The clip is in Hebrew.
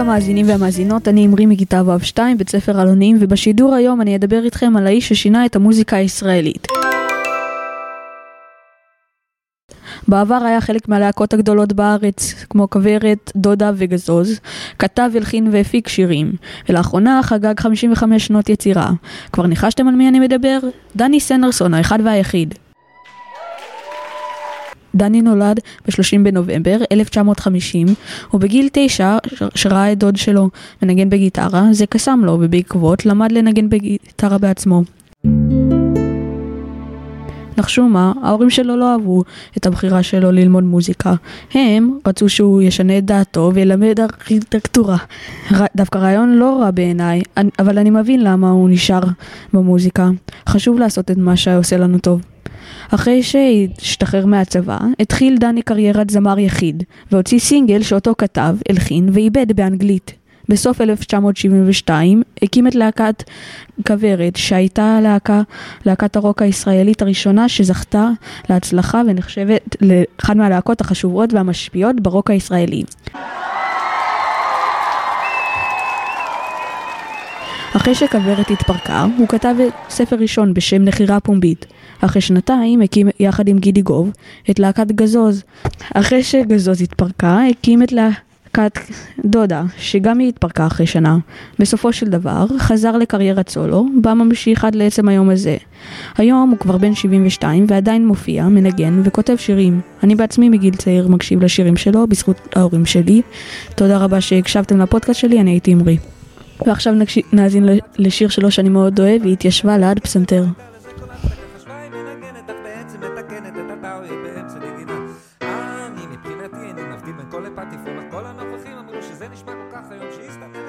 המאזינים והמאזינות, אני אמרי מכיתה ו'2, בית ספר אלונים, ובשידור היום אני אדבר איתכם על האיש ששינה את המוזיקה הישראלית. בעבר היה חלק מהלהקות הגדולות בארץ, כמו כוורת, דודה וגזוז, כתב, הלחין והפיק שירים, ולאחרונה חגג 55 שנות יצירה. כבר ניחשתם על מי אני מדבר? דני סנדרסון, האחד והיחיד. דני נולד ב-30 בנובמבר 1950, ובגיל תשע, שראה את דוד שלו מנגן בגיטרה, זה קסם לו, ובעקבות למד לנגן בגיטרה בעצמו. נחשו מה, ההורים שלו לא אהבו את הבחירה שלו ללמוד מוזיקה. הם רצו שהוא ישנה את דעתו וילמד ארכיטקטורה. דווקא רעיון לא רע בעיניי, אבל אני מבין למה הוא נשאר במוזיקה. חשוב לעשות את מה שעושה לנו טוב. אחרי שהשתחרר מהצבא, התחיל דני קריירת זמר יחיד, והוציא סינגל שאותו כתב, הלחין ואיבד באנגלית. בסוף 1972 הקים את להקת כוורת, שהייתה להקה, להקת הרוק הישראלית הראשונה שזכתה להצלחה ונחשבת לאחת מהלהקות החשובות והמשפיעות ברוק הישראלי. אחרי שכוורת התפרקה, הוא כתב ספר ראשון בשם נחירה פומבית. אחרי שנתיים הקים יחד עם גידי גוב את להקת גזוז. אחרי שגזוז התפרקה, הקים את להקת דודה, שגם היא התפרקה אחרי שנה. בסופו של דבר, חזר לקריירת סולו, בה ממשיך עד לעצם היום הזה. היום הוא כבר בן 72 ועדיין מופיע, מנגן וכותב שירים. אני בעצמי מגיל צעיר מקשיב לשירים שלו, בזכות ההורים שלי. תודה רבה שהקשבתם לפודקאסט שלי, אני הייתי אמרי. ועכשיו נאזין לשיר שלו שאני מאוד אוהב, היא התיישבה ליד פסנתר. כל הנוכחים אמרו שזה נשמע כל כך היום מנגנת